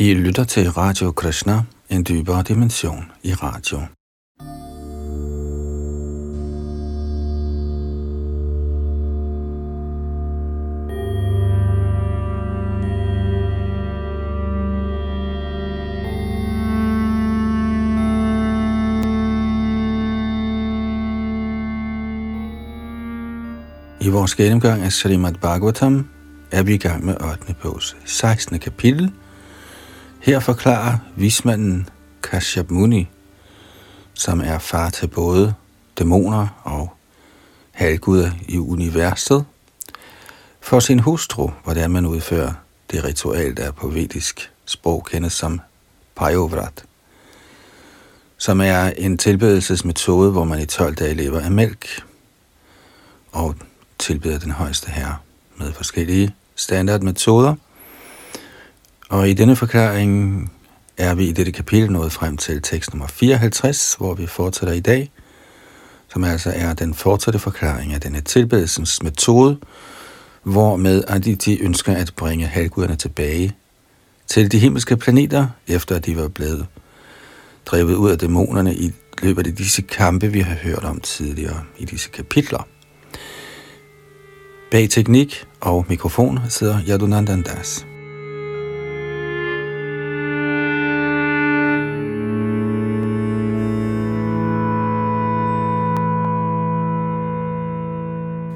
I lytter til Radio Krishna, en dybere dimension i radio. I vores gennemgang af Srimad Bhagavatam er vi i gang med 8. bogs 16. kapitel. Her forklarer vismanden Kashyap Muni, som er far til både dæmoner og halvguder i universet, for sin hustru, hvordan man udfører det ritual, der på vedisk sprog kendes som Pajovrat, som er en tilbedelsesmetode, hvor man i 12 dage lever af mælk og tilbeder den højeste herre med forskellige standardmetoder. Og i denne forklaring er vi i dette kapitel nået frem til tekst nummer 54, hvor vi fortsætter i dag, som altså er den fortsatte forklaring af denne tilbedelsens metode, hvormed Aditi ønsker at bringe halvguderne tilbage til de himmelske planeter, efter at de var blevet drevet ud af dæmonerne i løbet af disse kampe, vi har hørt om tidligere i disse kapitler. Bag teknik og mikrofon sidder Yadunandandas. Das.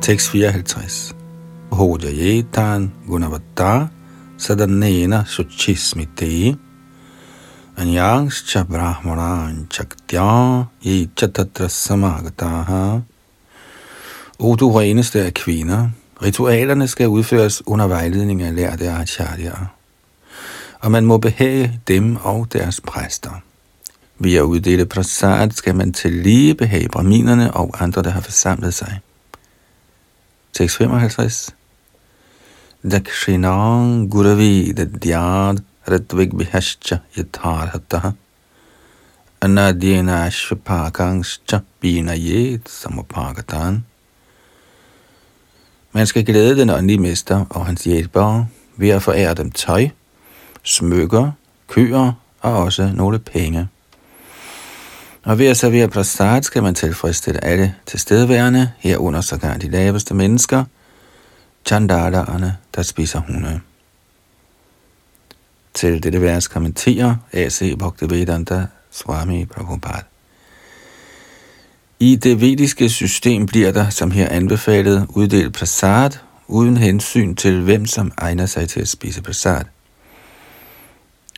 Tekst 54. Hojayetan gunavatta sadanena suchismite anyangscha brahmanan chaktya ye chatatra samagataha O du reneste af kvinder, Ritualerne skal udføres under vejledning af lærte acharyaer, og man må behage dem og deres præster. Ved at uddele prasad skal man til lige behage braminerne og andre, der har forsamlet sig. Tekst 55 Dakshinang guravi dadyad ratvig bihascha Yatharhatah anadyena ashvapakangscha binayet samapagatan. Man skal glæde den åndelige mester og hans hjælpere ved at forære dem tøj, smykker, køer og også nogle penge. Og ved at servere prasad skal man tilfredsstille alle tilstedeværende, herunder sågar de laveste mennesker, chandalaerne, der spiser hunde. Til dette vers kommenterer A.C. Bhaktivedanta Swami Prabhupada. I det vediske system bliver der, som her anbefalet, uddelt prasad, uden hensyn til hvem som egner sig til at spise prasad.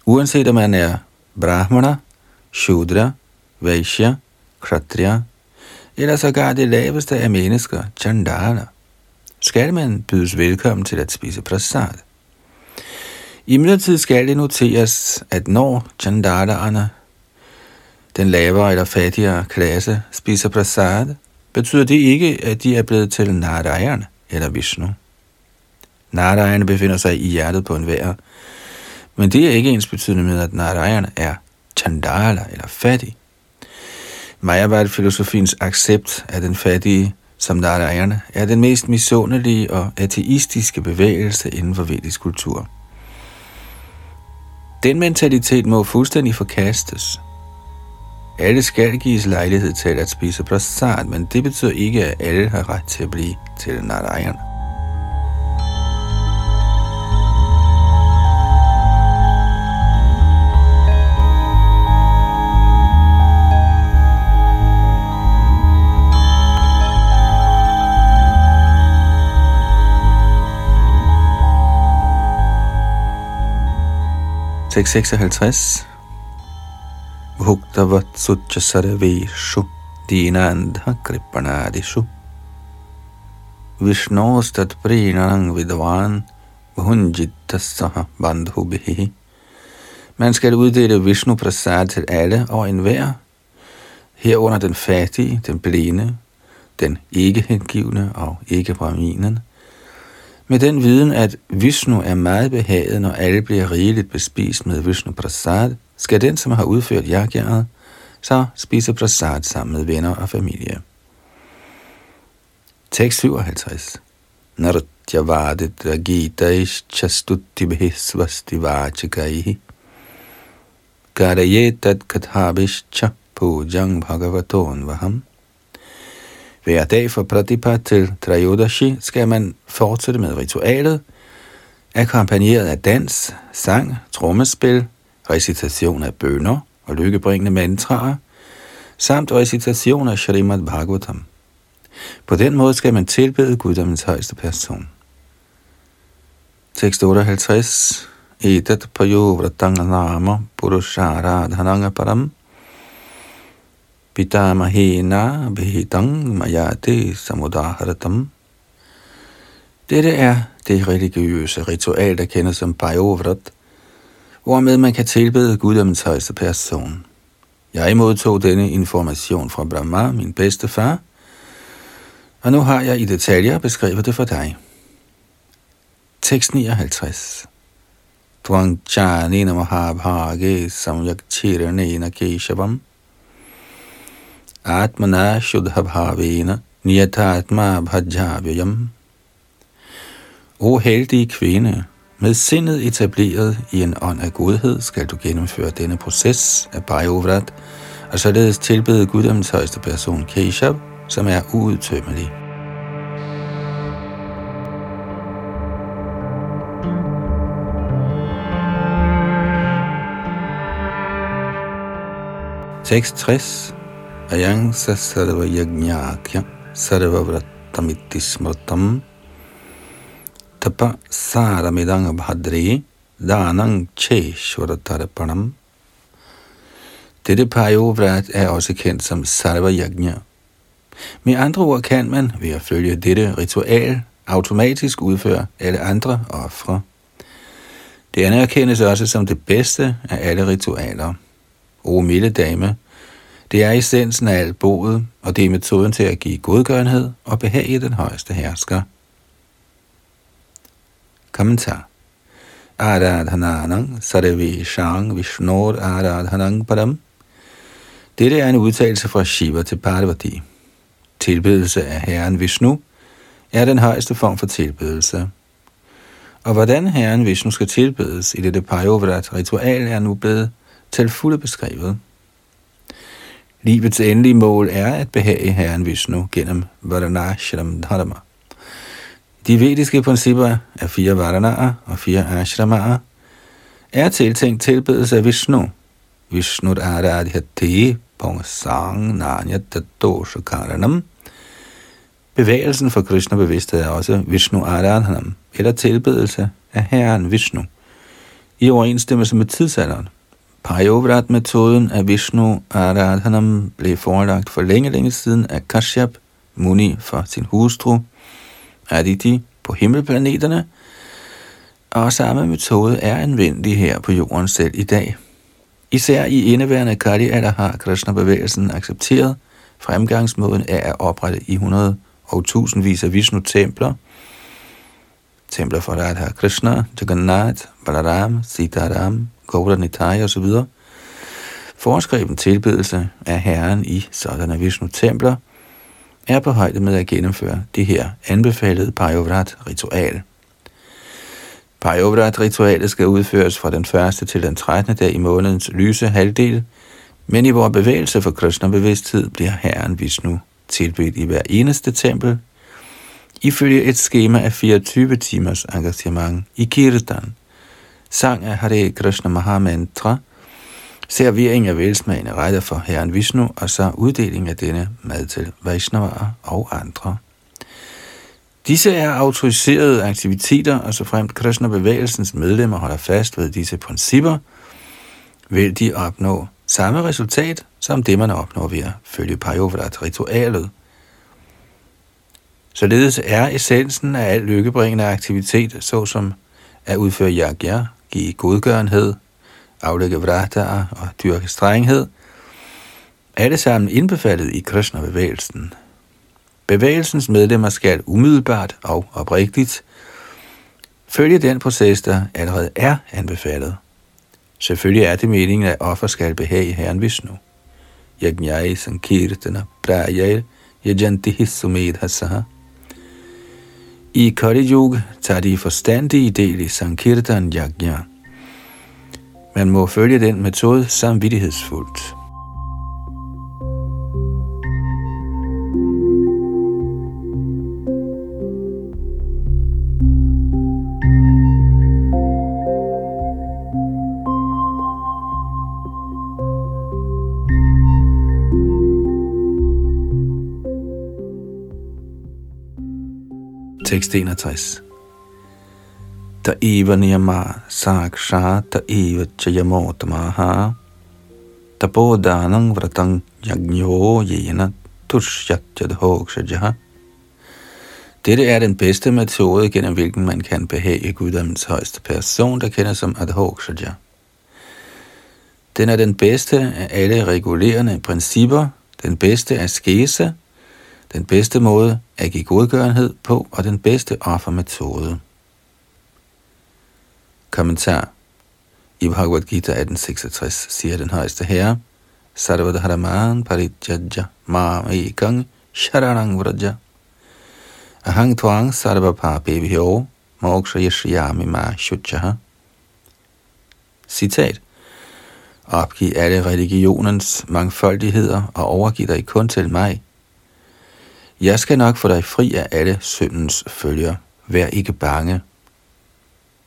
Uanset om man er brahmana, shudra, vaishya, kshatriya, eller sågar det laveste af mennesker, chandala, skal man bydes velkommen til at spise prasad. I midlertid skal det noteres, at når chandalaerne den lavere eller fattigere klasse spiser prasad, betyder det ikke, at de er blevet til Narayan eller Vishnu. Narayan befinder sig i hjertet på en vær, men det er ikke ens betydende med, at Narayan er Chandala eller fattig. Mayavad-filosofiens accept af den fattige som Narayana er den mest misundelige og ateistiske bevægelse inden for vedisk kultur. Den mentalitet må fuldstændig forkastes, alle skal gives lejlighed til at spise prasad, men det betyder ikke, at alle har ret til at blive til 656 Bhuktavatsucha sarveshu dinandha kripanadishu Vishnostat prinang vidvan bhunjittasah bandhubihi. Man skal uddele Vishnu Prasad til alle og enhver, herunder den fattige, den blinde, den ikke hengivne og ikke braminen, med den viden, at Vishnu er meget behaget, når alle bliver rigeligt bespist med Vishnu Prasad, skal den, som har udført yagyaet, så spise prasad sammen med venner og familie. Tekst 57 Nartyavadit ragitaish chastutti bhisvasti vachikaihi Gadayetat kathabishcha pujang bhagavaton vaham. Hver dag fra Pradipa til Trayodashi skal man fortsætte med ritualet, akkompagneret af dans, sang, trommespil, recitation af bønder og lykkebringende mantraer, samt recitation af Srimad Bhagavatam. På den måde skal man tilbede guddommens højeste person. Tekst 58 Etat payovratanga nama purusharadhananga param Pitamahena behitang mayate samudaharatam Dette er det religiøse ritual, der kendes som Bajovrat, hvormed man kan tilbede guddommens højeste person. Jeg modtog denne information fra Brahma, min bedste far, og nu har jeg i detaljer beskrevet det for dig. Tekst 59 Tvangchanina mahabhage samyakchiranena keshavam Atmana shuddha bhavena niyatatma bhajavyam O heldige kvinde, med sindet etableret i en ånd af godhed, skal du gennemføre denne proces af Bhajovrat, og således tilbede Guddoms højeste person Keshav, som er uudtømmelig. Tekst 60 Ayang sa sarva yajnakya sarva vratamiti smratam tapa saramidang bhadri danang cheshvaratarapanam Dette pajovrat er også kendt som sarva yajna. Med andre ord kan man ved at følge dette ritual automatisk udføre alle andre ofre. Det anerkendes også som det bedste af alle ritualer. O milde dame, det er essensen af alt boet, og det er metoden til at give godgørenhed og behag i den højeste hersker. Kommentar Aradhananang Sarve Shang Vishnor Aradhanang Padam Dette er en udtalelse fra Shiva til Parvati. Tilbedelse af Herren Vishnu er den højeste form for tilbedelse. Og hvordan Herren Vishnu skal tilbedes i dette Pajovrat-ritual er nu blevet til fulde beskrevet. Livets endelige mål er at behage Herren Vishnu gennem Varanashram Dharma. De vediske principper af fire Varanaer og fire Ashramaer er tiltænkt tilbedelse af Vishnu. Vishnu Aradhyate Pongsang Nanya Tatosha Karanam. Bevægelsen for Krishna bevidsthed er også Vishnu Aradhanam, eller tilbedelse af Herren Vishnu, i overensstemmelse med tidsalderen. Pajovrat-metoden af Vishnu Aradhanam blev forelagt for længe, længe siden af Kashyap Muni for sin hustru Aditi på himmelplaneterne, og samme metode er anvendelig her på jorden selv i dag. Især i indeværende Kali alder har Krishna-bevægelsen accepteret fremgangsmåden af at oprette i 100 og tusindvis af Vishnu-templer, templer for Radha Krishna, Jagannath, Balaram, Sitaram, Gauda Nitai osv., foreskreven tilbedelse af Herren i sådanne Vishnu-templer, er på højde med at gennemføre det her anbefalede Pajovrat-ritual. Pajovrat-ritualet skal udføres fra den 1. til den 13. dag i månedens lyse halvdel, men i vores bevægelse for Krishna-bevidsthed bliver Herren Vishnu tilbedt i hver eneste tempel, ifølge et skema af 24 timers engagement i Kirtan – sang af Hare Krishna Mahamantra, servering af velsmagende retter for Herren Vishnu, og så uddeling af denne mad til Vaishnavaer og andre. Disse er autoriserede aktiviteter, og så fremt Krishna-bevægelsens medlemmer holder fast ved disse principper, vil de opnå samme resultat, som det man opnår ved at følge Pajovrat-ritualet. Således er essensen af al lykkebringende aktivitet, såsom at udføre yagya, give godgørenhed, aflægge vrataer og dyrke strenghed, alle sammen indbefattet i Krishna-bevægelsen. Bevægelsens medlemmer skal umiddelbart og oprigtigt følge den proces, der allerede er anbefalet. Selvfølgelig er det meningen, at offer skal behage Herren Vishnu. Yajnai sankirtana prajayal yajanti sumedhasaha. I Kali Yuga tager de forstandige del i Sankirtan Yajna, Man må følge den metode samvittighedsfuldt. Tekst 61. Da eva niyama saksha da eva chayamotamaha bodhanang vratang yagnyo yena tushyatjadhokshajaha. Dette er den bedste metode, gennem hvilken man kan behage Guddommens højeste person, der kender som Adhokshaja. Den er den bedste af alle regulerende principper, den bedste af skese, den bedste måde at give godgørenhed på og den bedste offermetode. Kommentar I Bhagavad Gita 1866 siger den højeste herre, Sarvadharaman Parijajja mam ekang sharanang vraja ahang tvang sarva papevhyo moksha yashriyami ma shuchaha. Citat Opgiv alle religionens mangfoldigheder og overgiv dig kun til mig, jeg skal nok få dig fri af alle syndens følger. Vær ikke bange.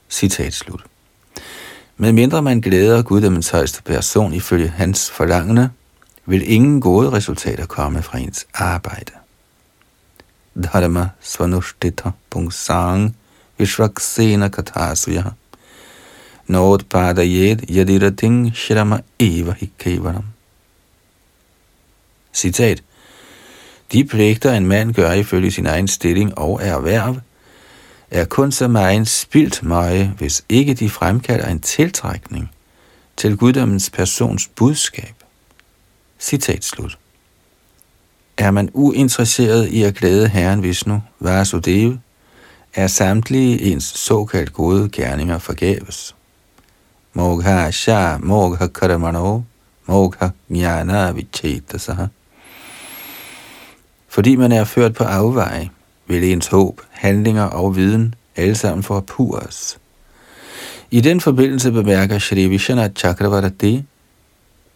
Citat slut. Med mindre man glæder Guddommens højeste person ifølge hans forlangende, vil ingen gode resultater komme fra ens arbejde. Dharma svanushtita pungsang vishvaksena kathasuya Nod padayed yadirating shrama eva hikkevaram. Citat de pligter, en mand gør ifølge sin egen stilling og erhverv, er kun så meget spildt møje, hvis ikke de fremkalder en tiltrækning til guddommens persons budskab. Citat slut. Er man uinteresseret i at glæde Herren Vishnu, Vasudeva, er samtlige ens såkaldt gode gerninger forgæves. Mogha sha mogha karamano, mogha jnana vichetasaha. Fordi man er ført på afveje, vil ens håb, handlinger og viden alle sammen forpures. I den forbindelse bemærker Shri Vishwanath Chakravarti,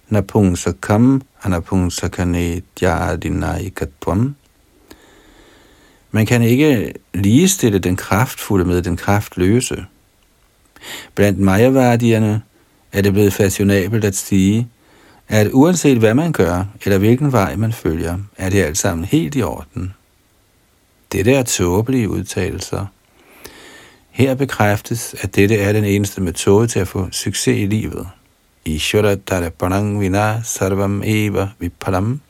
Napungsakam Anapungsakane Dhyadinaikatvam. Man kan ikke ligestille den kraftfulde med den kraftløse. Blandt majavardierne er det blevet fashionabelt at sige, at uanset hvad man gør, eller hvilken vej man følger, er det alt sammen helt i orden. Dette er tåbelige udtalelser. Her bekræftes, at dette er den eneste metode til at få succes i livet. Ishvara Darapanang Vina Sarvam Eva Vipalam.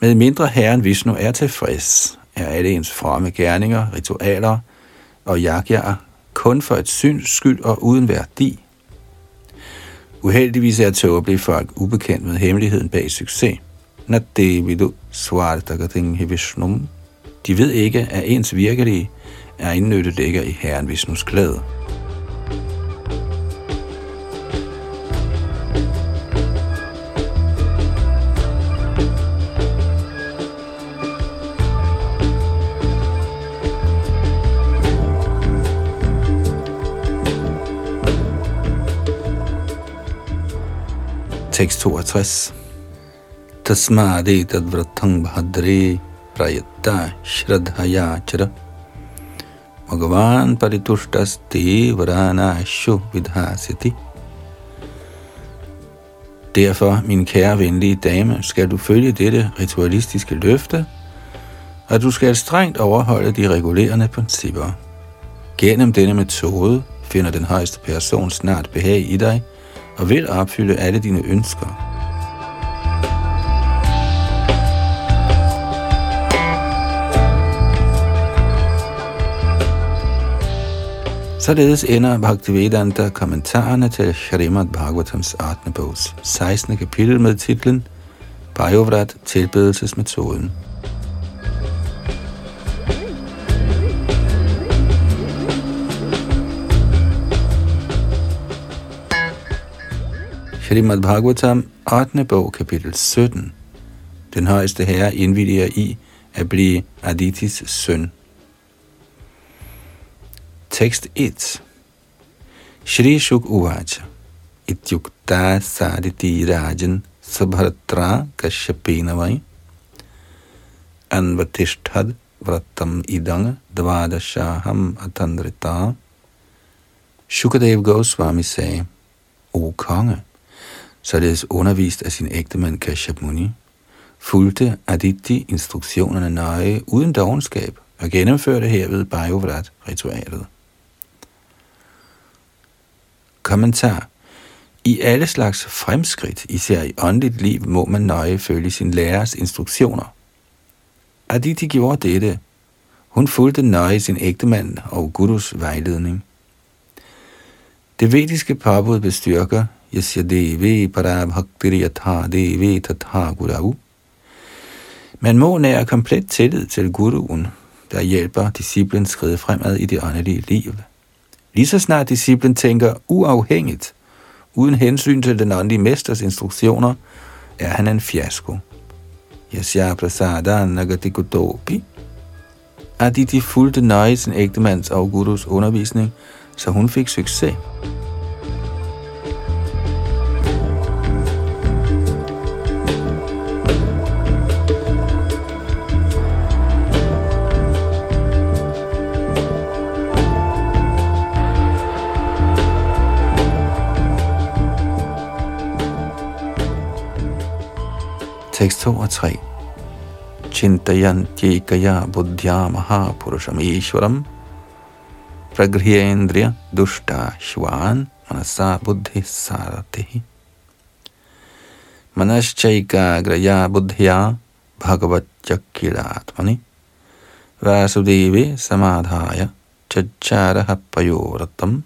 Med mindre Herren Vishnu er tilfreds, er alle ens fromme gerninger, ritualer og yagyaer kun for et syns skyld og uden værdi. Uheldigvis er tåbelige folk ubekendt med hemmeligheden bag succes. Nadevidu svartagating Vishnum. De ved ikke, at ens virkelige er indnyttet ligger i Herren Vishnus klæde. Tekst 62. Tasmadi tadvratang bhadre prayatta shradhaya chara. Bhagavan paritushtas varana shu vidhasiti. Derfor, min kære venlige dame, skal du følge dette ritualistiske løfte, og du skal strengt overholde de regulerende principper. Gennem denne metode finder den højeste person snart behag i dig, og vil opfylde alle dine ønsker. Således ender Bhaktivedanta kommentarerne til Shrimad Bhagavatams 8. bogs 16. kapitel med titlen Bhajovrat tilbedelsesmetoden. Srimad Bhagavatam, 8. bog, kapitel 17. Den højeste herre indvilliger i at blive Aditis søn. Tekst 1. Shri Shuk Uvacha. ityukta saditi rajan subharatra kashyapena anvatishtad vratam idang dvadashaham atandrita. Shukadev Goswami sagde, O konge, således undervist af sin ægtemand Kashyap Muni, fulgte Aditi instruktionerne nøje uden dogenskab og gennemførte herved Bajovrat-ritualet. Kommentar I alle slags fremskridt, især i åndeligt liv, må man nøje følge sin lærers instruktioner. Aditi gjorde dette. Hun fulgte nøje sin ægtemand og gurus vejledning. Det vediske påbud bestyrker Yasya Devi parabhaktir Yatha Devi Tatha gurau. Man må nære komplet tillid til guruen, der hjælper disciplen skride fremad i det åndelige liv. Lige så snart disciplen tænker uafhængigt, uden hensyn til den åndelige mesters instruktioner, er han en fiasko. Yasya Prasada Nagatikutopi. Aditi fulgte nøje sin ægtemands og gurus undervisning, så hun fik succes. Tekst 2 og 3. Chintayantyekaya buddhya mahapurusham ishvaram pragrhyendriya dushta shvan manasa buddhi saratihi. Buddhya bhagavat chakiratmani vasudevi samadhaya chacharaha payoratam.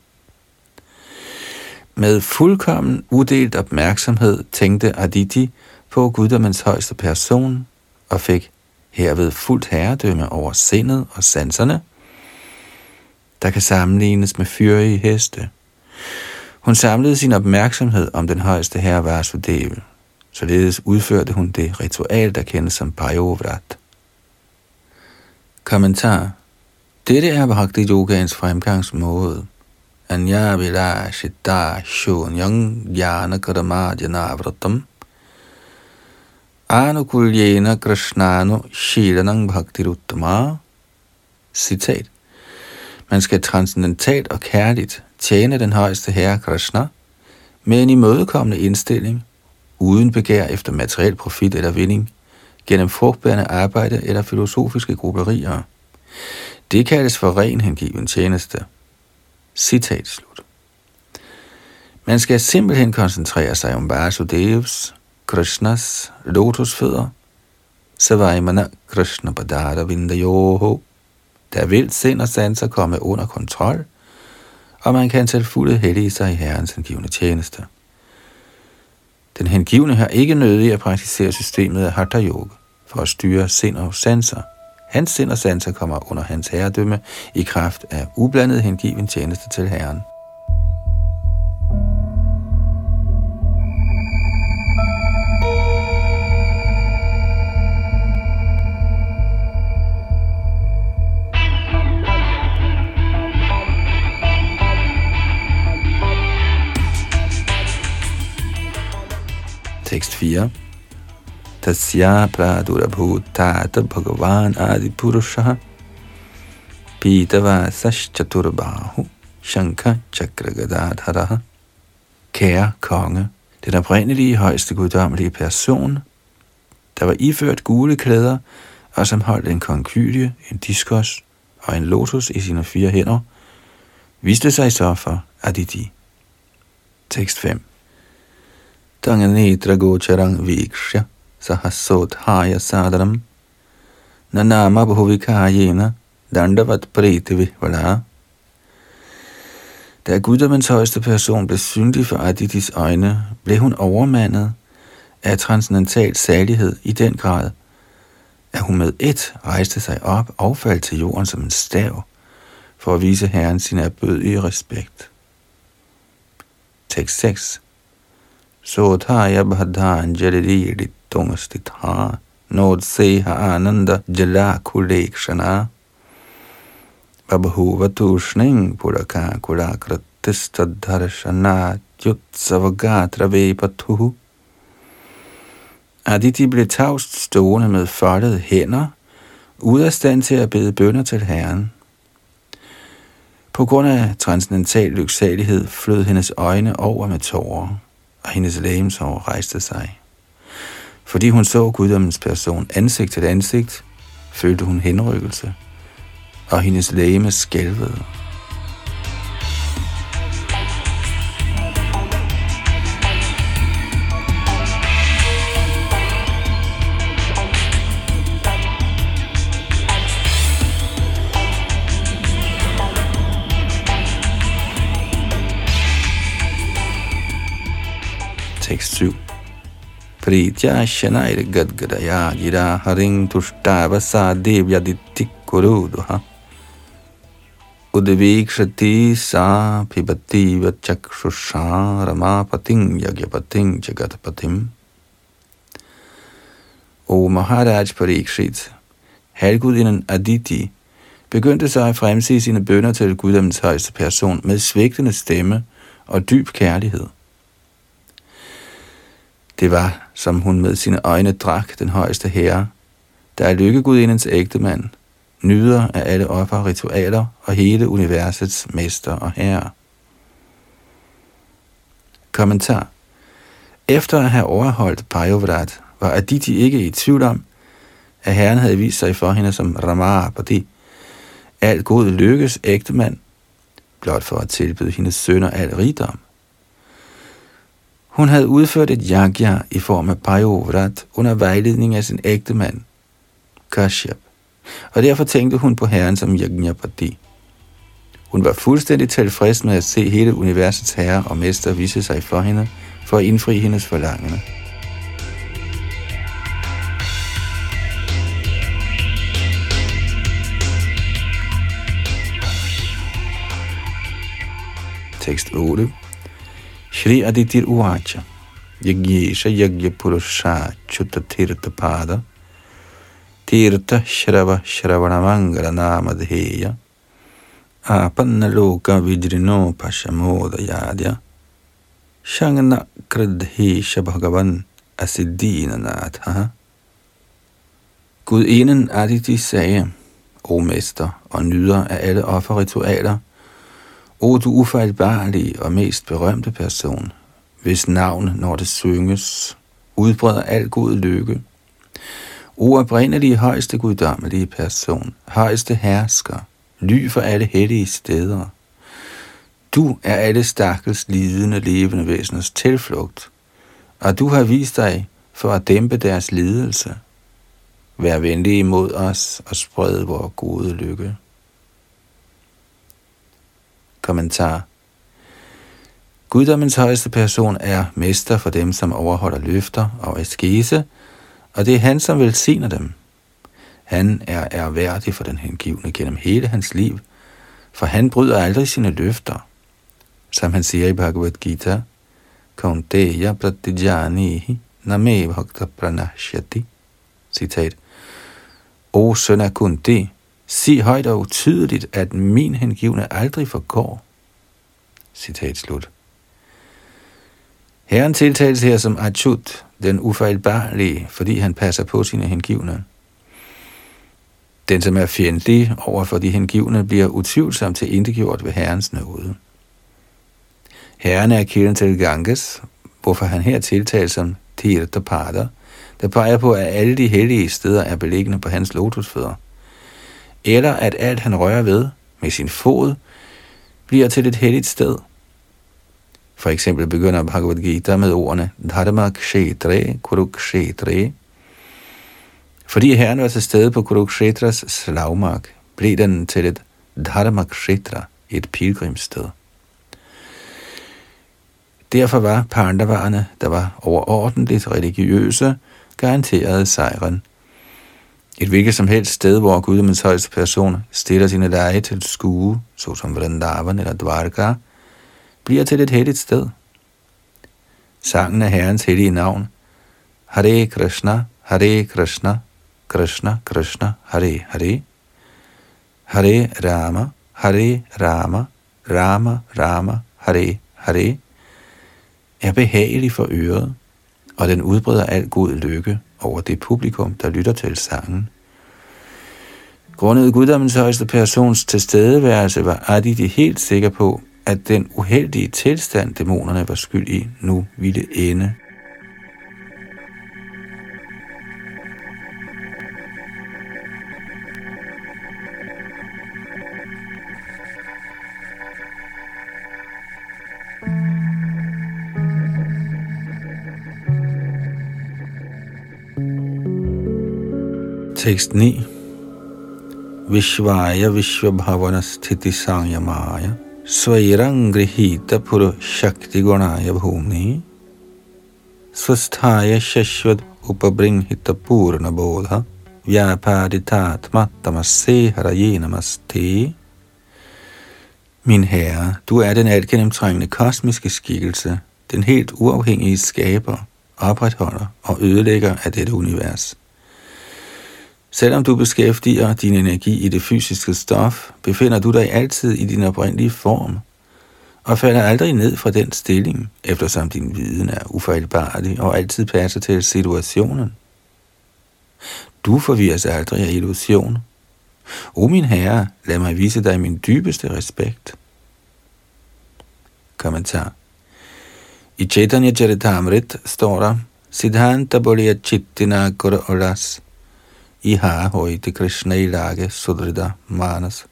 Med fuldkommen uddelt opmærksomhed tænkte Aditi på guddommens højeste person og fik herved fuldt herredømme over sindet og sanserne, der kan sammenlignes med fyrige heste. Hun samlede sin opmærksomhed om den højeste herre Vasudeva. Således udførte hun det ritual, der kendes som Pajovrat. Kommentar Dette er Bhakti Yogans fremgangsmåde. Anya Vilashita Shunyang Jana Karamadjana Vratam Anukuljena Krishnanu Shiranang Bhaktiruttama. Citat. Man skal transcendentalt og kærligt tjene den højeste herre Krishna med en imødekommende indstilling, uden begær efter materiel profit eller vinding, gennem frugtbærende arbejde eller filosofiske grupperier. Det kaldes for ren hengiven tjeneste. Citat slut. Man skal simpelthen koncentrere sig om Vasudevs, Krishnas lotusfødder, Savaimana Krishna Padara Vindayoho, der vil sind og sanser komme under kontrol, og man kan til fulde hellige sig i Herrens hengivne tjeneste. Den hengivne har ikke nødig at praktisere systemet af Hatha Yoga for at styre sind og sanser. Hans sind og sanser kommer under hans herredømme i kraft af ublandet hengiven tjeneste til Herren. Tekst 4. Tasya pradurabhutata bhagavan adi purusha pitava sashchaturbahu shankha chakragadadhara Kære konge, den oprindelige højeste guddommelige person, der var iført gule klæder, og som holdt en konkylie, en diskos og en lotus i sine fire hænder, viste sig så for Aditi. Tekst 5 Tanganetragocharam vikshya sahasodhaya sadaram nanama bhuvikayena dandavat priti vihvala. Da guddommens højeste person blev synlig for Aditis øjne, blev hun overmandet af transcendental særlighed i den grad, at hun med et rejste sig op og faldt til jorden som en stav, for at vise Herren sin erbødige respekt. Tekst 6 Tushning Puraka Kurakratishtadharshana Yutsavagatra Vepatuhu. Aditi blev tavst stående med foldede hænder, ude af stand til at bede bønder til Herren. På grund af transcendental lyksalighed flød hendes øjne over med tårer, og hendes lægemsår rejste sig. Fordi hun så guddommens person ansigt til ansigt, følte hun henrykkelse, og hendes lægeme skælvede. Tekst 7 Pritya Shanair Gadgadaya jira Haring Tushtavasa Devyaditi Kuruduha Udvikshati Sa Pibati Vachakshusha ramapatim yagyapatim Jagatpatim O Maharaj Parikshit, halvgudinden Aditi, begyndte sig at fremse sine bønder til guddommens højeste person med svægtende stemme og dyb kærlighed. Det var, som hun med sine øjne drak den højeste herre, der er lykkegudindens ægte mand, nyder af alle offer, ritualer og hele universets mester og herre. Kommentar Efter at have overholdt Pajovrat, var Aditi ikke i tvivl om, at herren havde vist sig for hende som Ramapati, alt god lykkes ægte mand, blot for at tilbyde hendes sønner al rigdom. Hun havde udført et yagya i form af pajovrat under vejledning af sin ægte mand, Kashyap, og derfor tænkte hun på herren som Yajnapati. Hun var fuldstændig tilfreds med at se hele universets herre og mester vise sig for hende, for at indfri hendes forlangende. Tekst 8 Shri Aditir Uvacha Yagyesha Yagya Purusha Chuta Tirtha Pada Tirtha Shrava Shravana Mangala Namadheya Apanna Loka Vijrino Pashamoda Yadya Shangana Kradhesha Bhagavan Asiddina Natha Gudinden Aditi sagde, O mester og nyder af alle offerritualer, O du ufejlbarlige og mest berømte person, hvis navn, når det synges, udbreder al god lykke. O oprindelige højeste guddommelige person, højeste hersker, ly for alle hellige steder. Du er alle stakkels lidende levende væseners tilflugt, og du har vist dig for at dæmpe deres lidelse. Vær venlig imod os og spred vores gode lykke. Kommentar Guddommens højeste person er mester for dem, som overholder løfter og askese, og det er han, som velsigner dem. Han er erhverdig for den hengivne gennem hele hans liv, for han bryder aldrig sine løfter. Som han siger i Bhagavad Gita, Kaunteya pratijanihi name bhakta pranashyati. Citat. O søn af Kunti, sig højt og utydeligt, at min hengivne aldrig forgår. Citat slut. Herren tiltales her som Achut, den ufejlbarlige, fordi han passer på sine hengivne. Den, som er fjendtlig over for de hengivne, bliver utvivlsomt til indegjort ved Herrens nåde. Herren er kilden til Ganges, hvorfor han her tiltales som Tirthapada, der peger på, at alle de hellige steder er beliggende på hans lotusfødder eller at alt han rører ved med sin fod bliver til et helligt sted. For eksempel begynder Bhagavad Gita med ordene Dharma Kshetre Kurukshetre. Fordi herren var til stede på Kurukshetras slagmark, blev den til et Dharma Kshetra, et pilgrimssted. Derfor var pandavarerne, der var overordentligt religiøse, garanteret sejren et hvilket som helst sted, hvor guddommens højeste person stiller sine leje til skue, såsom Vrindavan eller Dvarka, bliver til et helligt sted. Sangen af Herrens hellige navn, Hare Krishna, Hare Krishna, Krishna Krishna, Hare Hare, Hare Rama, Hare Rama, Rama Rama, Hare Hare, er behagelig for øret, og den udbreder al god lykke over det publikum, der lytter til sangen. Grundet guddommens højeste persons tilstedeværelse var Aditi helt sikker på, at den uheldige tilstand, dæmonerne var skyld i, nu ville ende. Tekst 9 Vishvaya Vishvabhavana Sthiti Maya Svairangrihita Puru Shakti Gunaya Bhumi. Svasthaya Shashvad Upabringhita Purna Bodha Vyapaditatma Tamase Haraye Namaste. Min herre, du er den alt gennemtrængende kosmiske skikkelse, den helt uafhængige skaber, opretholder og ødelægger af dette univers. Selvom du beskæftiger din energi i det fysiske stof, befinder du dig altid i din oprindelige form, og falder aldrig ned fra den stilling, eftersom din viden er ufejlbarlig og altid passer til situationen. Du forvirres aldrig af illusion. O min herre, lad mig vise dig min dybeste respekt. Kommentar. I Chaitanya Charitamrit står der, Siddhanta Bolya Chittina Kura Olas – Iha Hoite Krishna Ilage Sudrida Manas.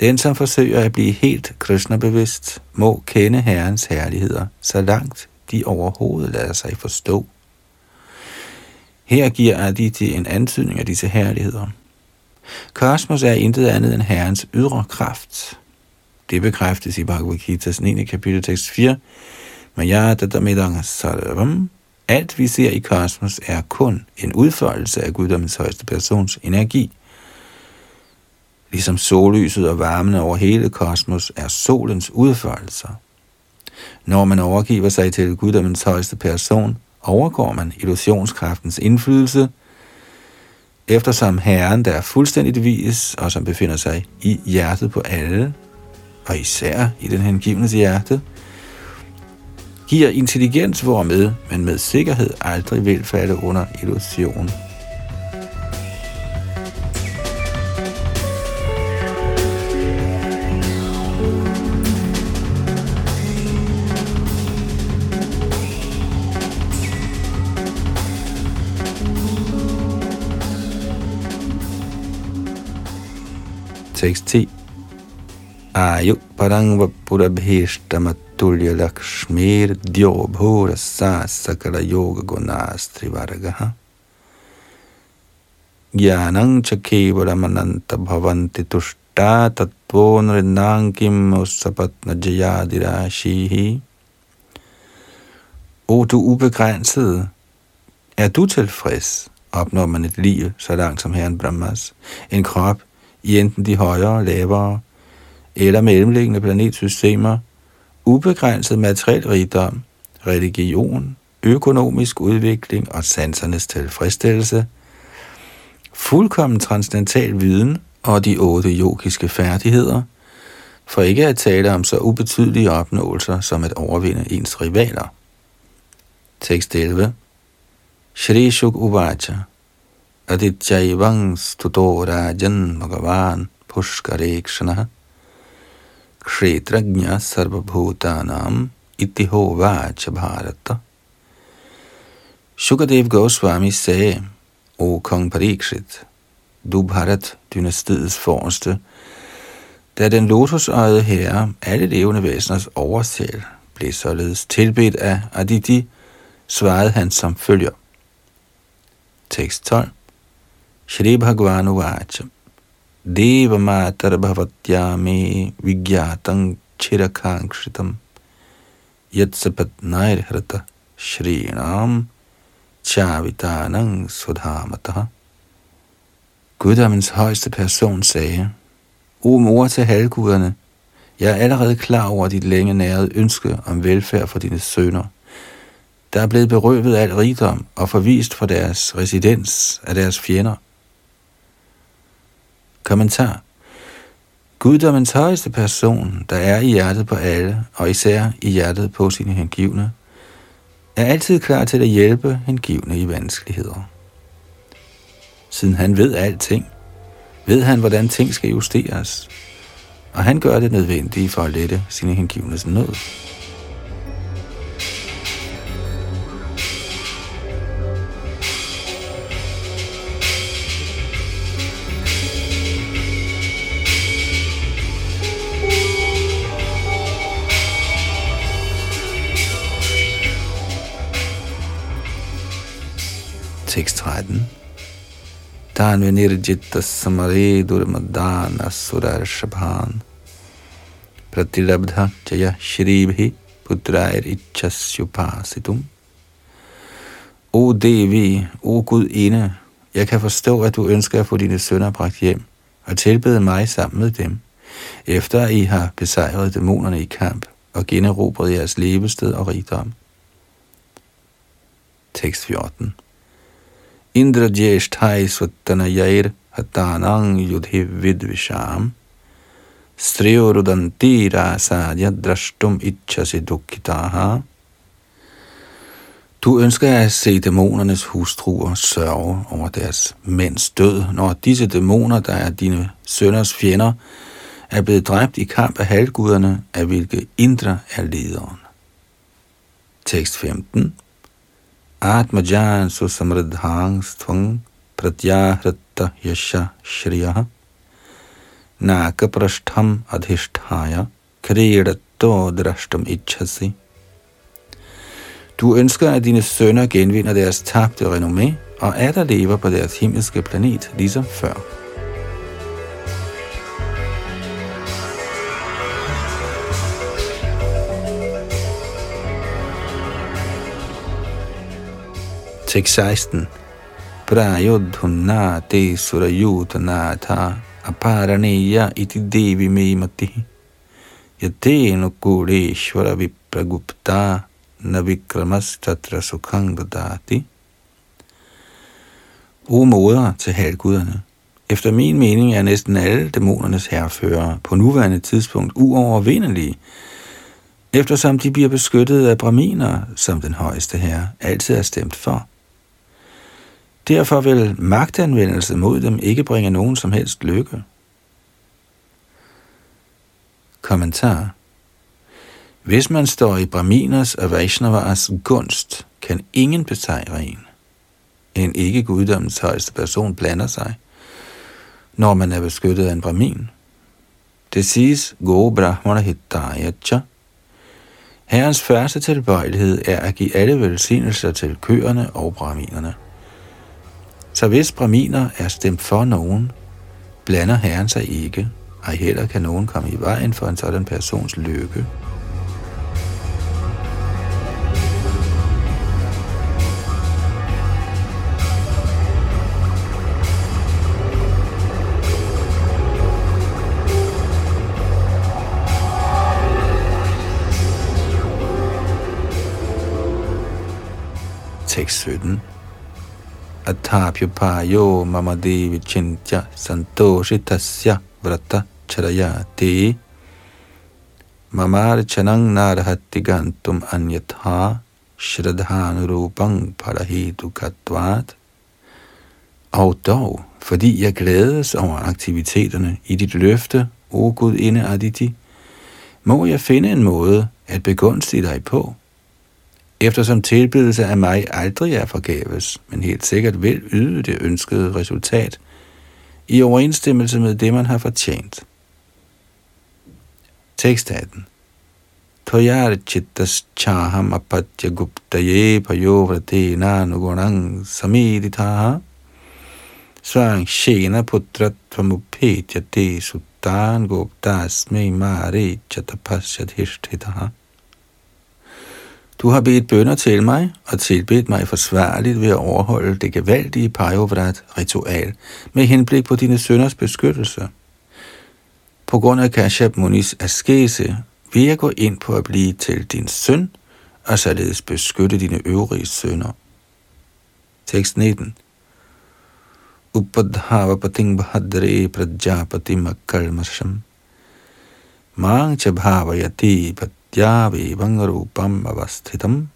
Den, som forsøger at blive helt Krishna-bevidst, må kende Herrens herligheder, så langt de overhovedet lader sig forstå. Her giver Aditi en antydning af disse herligheder. Kosmos er intet andet end Herrens ydre kraft. Det bekræftes i Bhagavad Gita's 9. kapitel tekst 4. Maya dadamidang sarvam alt vi ser i kosmos er kun en udfoldelse af guddommens højeste persons energi. Ligesom sollyset og varmen over hele kosmos er solens udførelser. Når man overgiver sig til guddommens højeste person, overgår man illusionskraftens indflydelse, eftersom Herren, der er fuldstændigt vis og som befinder sig i hjertet på alle, og især i den hengivnes hjerte, giver intelligens, hvormed man med sikkerhed aldrig vil falde under illusion. Tekst 10 Ayu parang vapurabhishtamat tulya lakshmir dyo bhura sa sakala yoga gunastri varagaha. Gyanang mananta bhavanti tushta tattvo nrinankim usapatna jayadirashihi. O du ubegrænsede, er du tilfreds, opnår man et liv, så langt som Herren Brahmas, en krop i enten de højere, lavere eller mellemliggende planetsystemer, ubegrænset materiel rigdom, religion, økonomisk udvikling og sansernes tilfredsstillelse, fuldkommen transcendental viden og de otte yogiske færdigheder, for ikke at tale om så ubetydelige opnåelser som at overvinde ens rivaler. Tekst 11 Shri Shuk Uvacha Adityaivang Studorajan Bhagavan Pushkarekshana Kshetrajna Sarvabhutanam होवाच Bharat Shukadev Goswami sagde, O kong Parikshit, du Bharat, dynastiets forreste, da den lotusøjede herre, alle levende væseners oversæl, blev således tilbedt af Aditi, svarede han som følger. Tekst 12. Shri Bhagavan Vacha देवमातर्भवत्या मे विज्ञातं चिरकाङ्क्षितं यत्सपत्नैर्हृत श्रीणाम chavitanang sudhamata. Guddommens højeste person sagde, O mor til halvguderne, jeg er allerede klar over dit længe nærede ønske om velfærd for dine sønner, der er blevet berøvet af al rigdom og forvist fra deres residens af deres fjender. Kommentar Guddommens højeste person, der er i hjertet på alle, og især i hjertet på sine hengivne, er altid klar til at hjælpe hengivne i vanskeligheder. Siden han ved alting, ved han, hvordan ting skal justeres, og han gør det nødvendige for at lette sine hengivnes nød. Tekst 13. Tanve nirjitta samare durmadana shabhan pratilabdha jaya shribhi putrair ichasyupasitum. O Devi, o Gud inde, jeg kan forstå, at du ønsker at få dine sønner bragt hjem og tilbede mig sammen med dem, efter I har besejret dæmonerne i kamp og generobret jeres levested og rigdom. Tekst 14 Indrajeshthai Yair hatanang yudhi vidvisham striyorudanti rasadya drashtum Ichasi dukkitaha du ønsker at se dæmonernes hustruer sørge over deres mænds død, når disse dæmoner, der er dine sønners fjender, er blevet dræbt i kamp af halvguderne, af hvilke Indra er lederen. Tekst 15 Atmajan susamradhang stvang pratyahratta yasha shriya nakaprashtham adhisthaya kriyadatto drashtam ichhasi. Du ønsker, at dine sønner genvinder deres tabte renommé og er der lever på deres himmelske planet, ligesom før. Tekst 16. Prayodhunna te surayutanatha aparaniya iti devi memati yatenu kureshvara vipragupta navikramas tatra sukhang dadati. O moder til halvguderne. Efter min mening er næsten alle dæmonernes herrefører på nuværende tidspunkt uovervindelige, eftersom de bliver beskyttet af braminer, som den højeste herre altid er stemt for. Derfor vil magtanvendelse mod dem ikke bringe nogen som helst lykke. Kommentar Hvis man står i Brahminers og Vaishnavas gunst, kan ingen besejre en. En ikke guddommens højeste person blander sig, når man er beskyttet af en Brahmin. Det siges, Go Brahmana Hittayacha, Herrens første tilbøjelighed er at give alle velsignelser til køerne og brahminerne. Så hvis braminer er stemt for nogen, blander Herren sig ikke, og heller kan nogen komme i vejen for en sådan persons lykke. Tekst 17 अथाप्युपायो मम देवि चिन्त्य सन्तोषितस्य व्रतचरयते ममार्चनं नार्हति गन्तुम् अन्यथा shradhanurupang parahetukatvat. Og dog, fordi jeg glædes over aktiviteterne i dit løfte, o Gud inde Aditi, må jeg finde en måde at begunstige dig på, eftersom tilbydelse af mig aldrig er forgæves, men helt sikkert vil yde det ønskede resultat i overensstemmelse med det, man har fortjent. Tekst 18 Toyar chittas chaham apatya guptaye payovrate nanugunang samiditaha svang shena putratvam te suttan guptasme mare chatapasyat hishtitaha du har bedt bønder til mig og tilbedt mig forsvarligt ved at overholde det gevaldige Pajovrat-ritual med henblik på dine sønders beskyttelse. På grund af Kashyap Munis askese vil jeg gå ind på at blive til din søn og således beskytte dine øvrige sønner. Tekst 19 Upadhava pating bahadre prajapati Mang chabhavayati patyavi vangarupam avasthitam.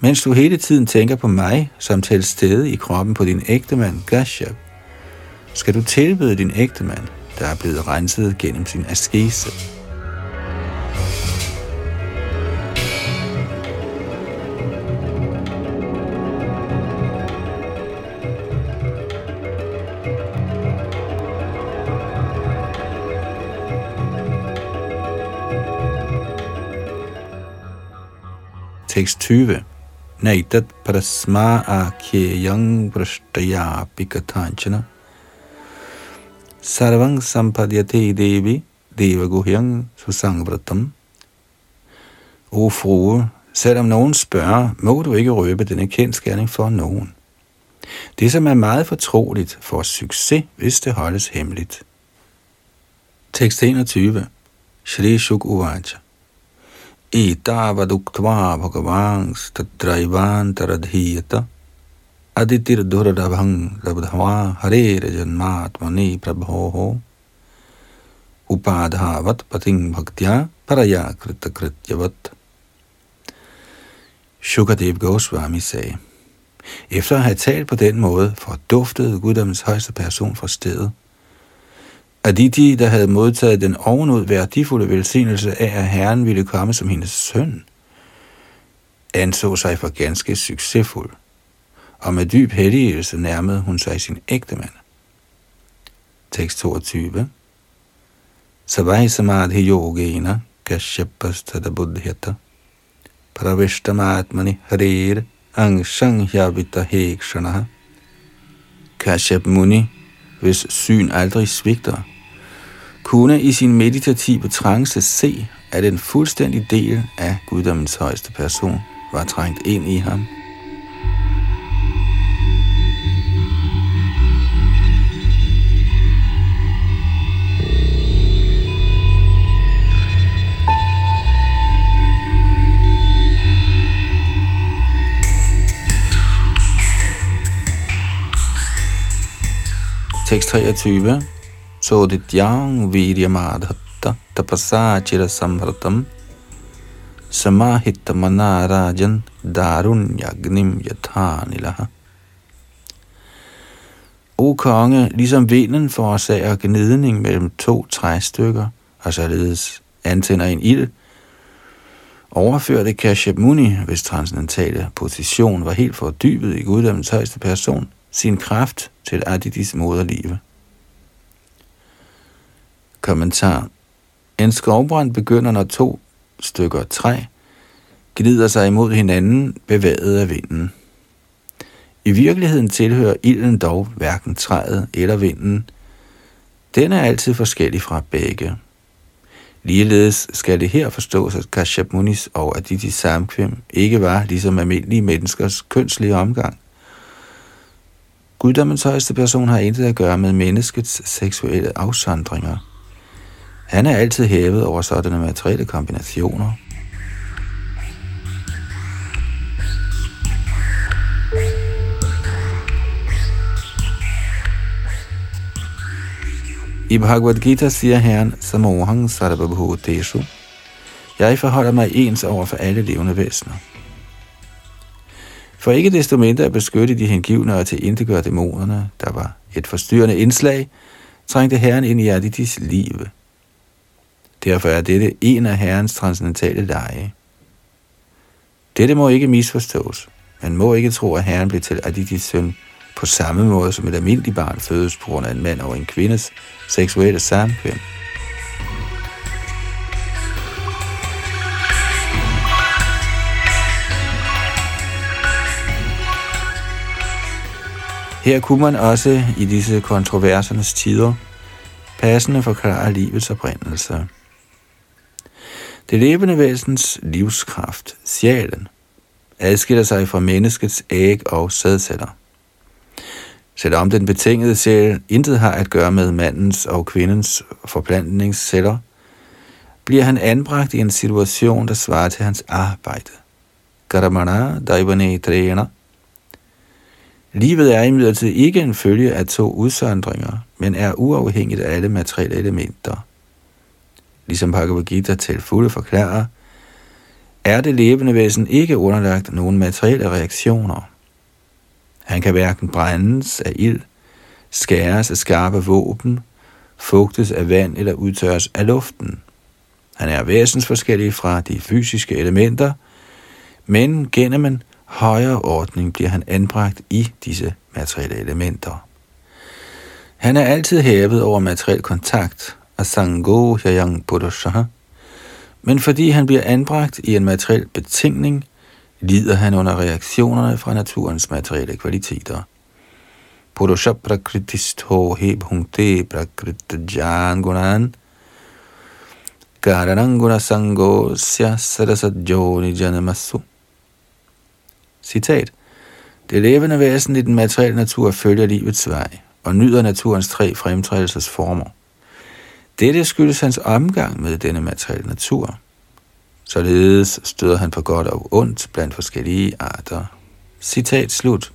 Mens du hele tiden tænker på mig, som til stede i kroppen på din ægtemand Gashyap, skal du tilbede din ægtemand, der er blevet renset gennem sin askese. Tekst 20. Naitat prasma yang prashtaya pikatanchana Sarvang sampadyate devi devaguhyang susangvratam O frue, selvom nogen spørger, må du ikke røbe denne kendskærning for nogen. Det, som er meget fortroligt, får succes, hvis det holdes hemmeligt. Tekst 21. Shri Shuk Uvacha एतावदुक्त्वा भगवांस्तत्रैवान्तरधीयत अदितिर्दुर्लभं लब्ध्वा हरेर्जन्मात्मनि प्रभोः upadhavat pating bhaktya paraya kritakrityavat. Shukadev Goswami sagde, efter at have talt på den måde, forduftede guddommens højeste person fra stedet, Aditi, der havde modtaget den ovenud værdifulde velsignelse af, at Herren ville komme som hendes søn, anså sig for ganske succesfuld, og med dyb helligelse nærmede hun sig sin ægte mand. Tekst 22 Savai samadhi yogena kashyapastada buddhyata pravishtamatmani harir angshanghyavita hekshana Kashyap Muni, hvis syn aldrig svigter, kunne i sin meditative trance se, at den fuldstændig del af guddommens højeste person var trængt ind i ham. Tekst 23 Sodityang viryamadhatta tapasachira samhratam samahita manarajan darunyagnim. O konge, ligesom vinden forårsager gnidning mellem to træstykker, og således antænder en ild, overførte Kashyap Muni, hvis transcendentale position var helt fordybet i guddommens højeste person, sin kraft til Aditis moderlive. Kommentar. En skovbrand begynder, når to stykker træ glider sig imod hinanden, bevæget af vinden. I virkeligheden tilhører ilden dog hverken træet eller vinden. Den er altid forskellig fra begge. Ligeledes skal det her forstås, at Kashyap Munis og Aditi samkvem ikke var ligesom almindelige menneskers kønslige omgang. Guddommens højeste person har intet at gøre med menneskets seksuelle afsondringer. Han er altid hævet over sådanne materielle kombinationer. I Bhagavad Gita siger Herren, Samohang Sarvabhuteshu, jeg forholder mig ens over for alle levende væsener. For ikke desto mindre at beskytte de hengivne og til indegøre dæmonerne, der var et forstyrrende indslag, trængte Herren ind i Aditis liv. Derfor er dette en af Herrens transcendentale lege. Dette må ikke misforstås. Man må ikke tro, at Herren blev til Aditis søn på samme måde som et almindeligt barn fødes på grund af en mand og en kvindes seksuelle samkvem. Her kunne man også i disse kontroversernes tider passende forklare livets oprindelse. Det levende væsens livskraft, sjælen, adskiller sig fra menneskets æg og sædceller. Selvom den betingede sjæl intet har at gøre med mandens og kvindens forplantningsceller, bliver han anbragt i en situation, der svarer til hans arbejde. Karamana daivane træner. Livet er imidlertid ikke en følge af to udsøndringer, men er uafhængigt af alle materielle elementer – ligesom Bhagavad Gita til fulde forklarer, er det levende væsen ikke underlagt nogen materielle reaktioner. Han kan hverken brændes af ild, skæres af skarpe våben, fugtes af vand eller udtørres af luften. Han er væsensforskellig fra de fysiske elementer, men gennem en højere ordning bliver han anbragt i disse materielle elementer. Han er altid hævet over materiel kontakt, asango hyayang purusha, men fordi han bliver anbragt i en materiel betingning, lider han under reaktionerne fra naturens materielle kvaliteter. Purusha prakritistho he bhungte prakrita jan gunan Garananguna sango sya sarasajoni janamasu. Citat. Det levende væsen i den materielle natur følger livets vej og nyder naturens tre fremtrædelsesformer. Dette skyldes hans omgang med denne materielle natur. Således støder han på godt og ondt blandt forskellige arter. Citat slut.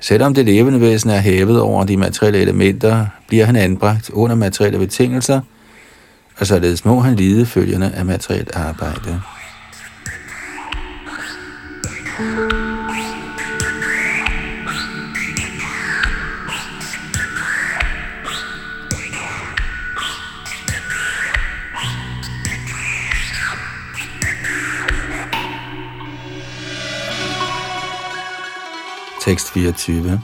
Selvom det levende væsen er hævet over de materielle elementer, bliver han anbragt under materielle betingelser, og således må han lide følgerne af materielt arbejde. Tekst 24.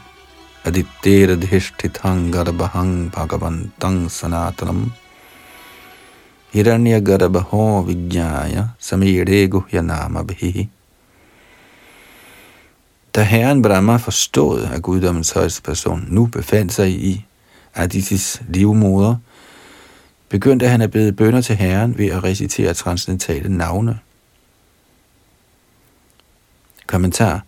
Adittera dhishthithang garbahang bhagavantang sanatanam Hiranya garbaho vijnaya samire guhyanama bhihi. Da herren Brahma forstod, at guddommens højeste person nu befandt sig i Aditys livmoder, begyndte han at bede bønder til herren ved at recitere transcendentale navne. Kommentar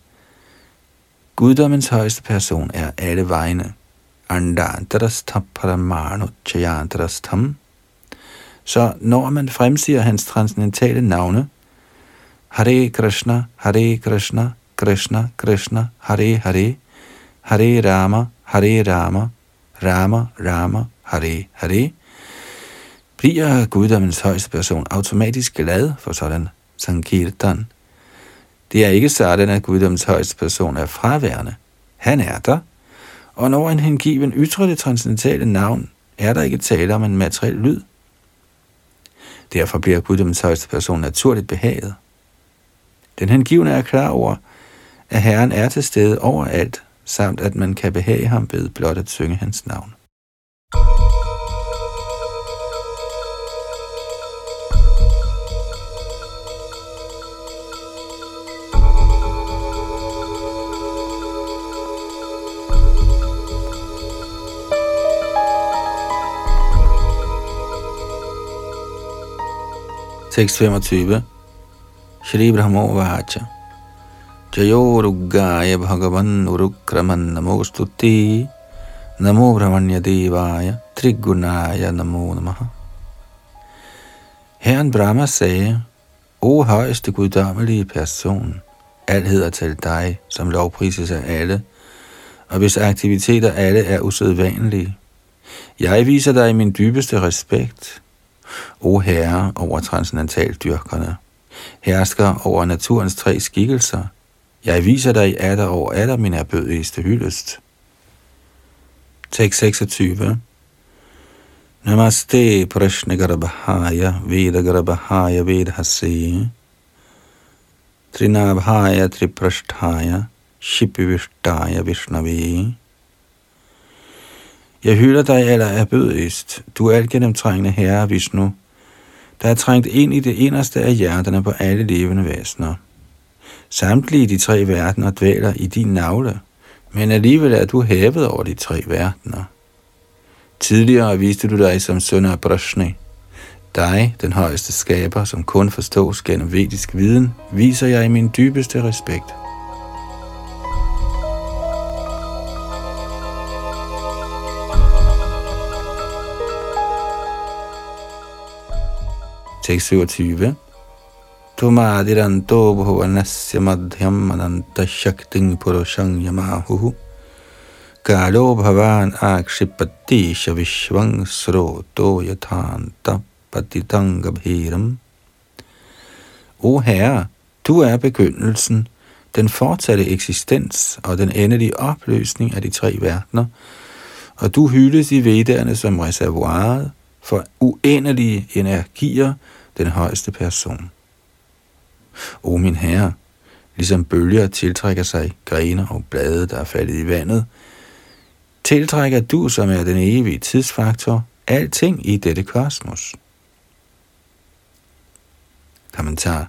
Guddommens højeste person er alle vegne. Så når man fremsiger hans transcendentale navne, Hare Krishna, Hare Krishna, Krishna Krishna, Hare Hare, Hare Rama, Hare Rama, Rama Rama, Hare Hare, bliver guddommens højeste person automatisk glad for sådan sankirtan. Det er ikke sådan, at guddoms højeste person er fraværende. Han er der, og når en hengiven ytrer det transcendentale navn, er der ikke tale om en materiel lyd. Derfor bliver guddoms højeste person naturligt behaget. Den hengivne er klar over, at Herren er til stede overalt, samt at man kan behage ham ved blot at synge hans navn. Tekst 25. Shri Brahmo Vahacha Jayo Ruggaya Bhagavan Urukraman Namo Stuti Namo Brahmanya Devaya Trigunaya Namo Namaha. Herren Brahma sagde, O højeste guddommelige person, alt hedder til dig, som lovprises af alle, og hvis aktiviteter alle er usædvanlige. Jeg viser dig min dybeste respekt, O Herre over transcendentaldyrkerne, hersker over naturens tre skikkelser, jeg viser dig i over atter min erbødigste hyldest. Tekst 26 Namaste Prashna Garabhaya Veda Garabhaya Vedhase. Trinabhaya Triprasthaya Shipivishtaya Vishnave jeg hylder dig aller erbødigst, du er gennemtrængende herre Vishnu, der er trængt ind i det inderste af hjerterne på alle levende væsener. Samtlige de tre verdener dvæler i din navle, men alligevel er du hævet over de tre verdener. Tidligere viste du dig som søn af Brashni. Dig, den højeste skaber, som kun forstås gennem vedisk viden, viser jeg i min dybeste respekt. Tekst 27. Tumadiranto bhuvanasya madhyam ananta shakting purushang yamahuhu. Kalo bhavan akshipati shavishvang sroto yathanta patitangabhiram. O Herre, du er begyndelsen, den fortsatte eksistens og den endelige opløsning af de tre verdener, og du hyldes i vedderne som reservoiret for uendelige energier, den højeste person. O min herre, ligesom bølger tiltrækker sig grene og blade, der er faldet i vandet, tiltrækker du, som er den evige tidsfaktor, alting i dette kosmos. Kommentar